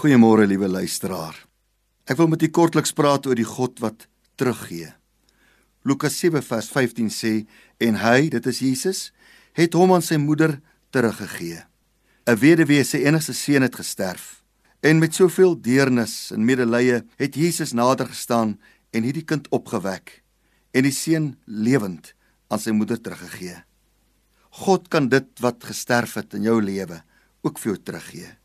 Goeiemôre liewe luisteraar. Ek wil met u kortliks praat oor die God wat teruggee. Lukas 7 vers 15 sê en hy, dit is Jesus, het hom aan sy moeder teruggegee. 'n Weduwee se enigste seun het gesterf. En met soveel deernis en medelee het Jesus nader gestaan en hierdie kind opgewek en die seun lewend aan sy moeder teruggegee. God kan dit wat gesterf het in jou lewe ook vir jou teruggee.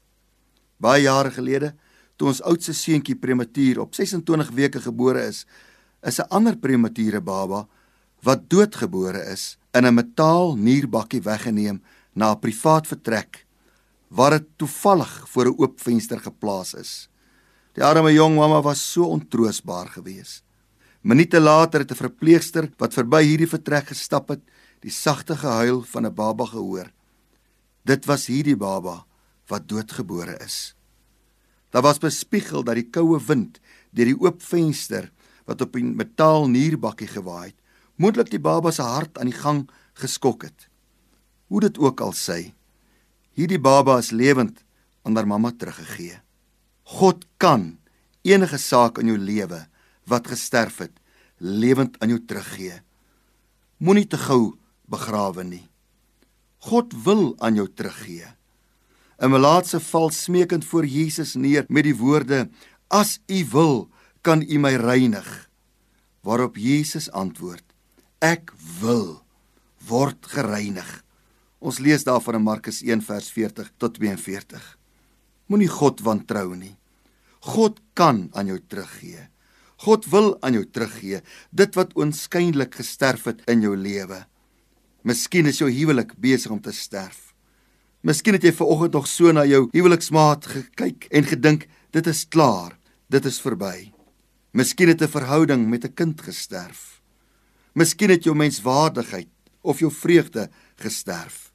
Baie jare gelede, toe ons oudste seentjie prematuur op 26 weke gebore is, is 'n ander premature baba wat doodgebore is in 'n metaal nierbakkie weggeneem na 'n privaat vertrek waar dit toevallig voor 'n oop venster geplaas is. Die arme jong mamma was so ontroosbaar geweest. Minute later het 'n verpleegster wat verby hierdie vertrek gestap het, die sagte gehuil van 'n baba gehoor. Dit was hierdie baba wat doodgebore is. Daar was bespiegel dat die koue wind deur die oop venster wat op die metaal nierbakkie gewaai het, moontlik die baba se hart aan die gang geskok het. Hoe dit ook al sê, hierdie baba is lewend aan haar mamma teruggegee. God kan enige saak in jou lewe wat gesterf het, lewend aan jou teruggee. Moenie te gou begrawe nie. God wil aan jou teruggee. 'n Melaatse val smeekend voor Jesus neer met die woorde: "As U wil, kan U my reinig." Waarop Jesus antwoord: "Ek wil word gereinig." Ons lees daarvan in Markus 1 vers 40 tot 42. Moenie God wantrou nie. God kan aan jou teruggee. God wil aan jou teruggee dit wat oënskynlik gesterf het in jou lewe. Miskien is jou huwelik besig om te sterf. Miskien het jy ver oggend nog so na jou huweliksmaat gekyk en gedink dit is klaar, dit is verby. Miskien het 'n verhouding met 'n kind gesterf. Miskien het jou menswaardigheid of jou vreugde gesterf.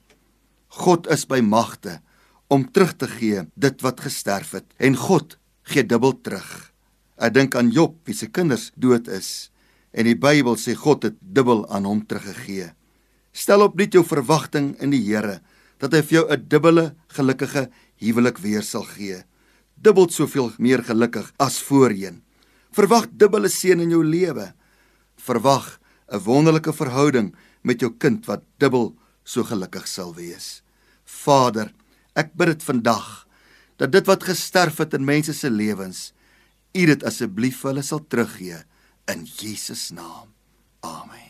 God is by magte om terug te gee dit wat gesterf het en God gee dubbel terug. Ek dink aan Job wie se kinders dood is en die Bybel sê God het dubbel aan hom teruggegee. Stel op net jou verwagting in die Here dat hy vir jou 'n dubbele gelukkige huwelik weer sal gee. Dubbel soveel meer gelukkig as voorheen. Verwag dubbele seën in jou lewe. Verwag 'n wonderlike verhouding met jou kind wat dubbel so gelukkig sal wees. Vader, ek bid dit vandag dat dit wat gesterf het in mense se lewens, U dit asseblief vir hulle sal teruggee in Jesus naam. Amen.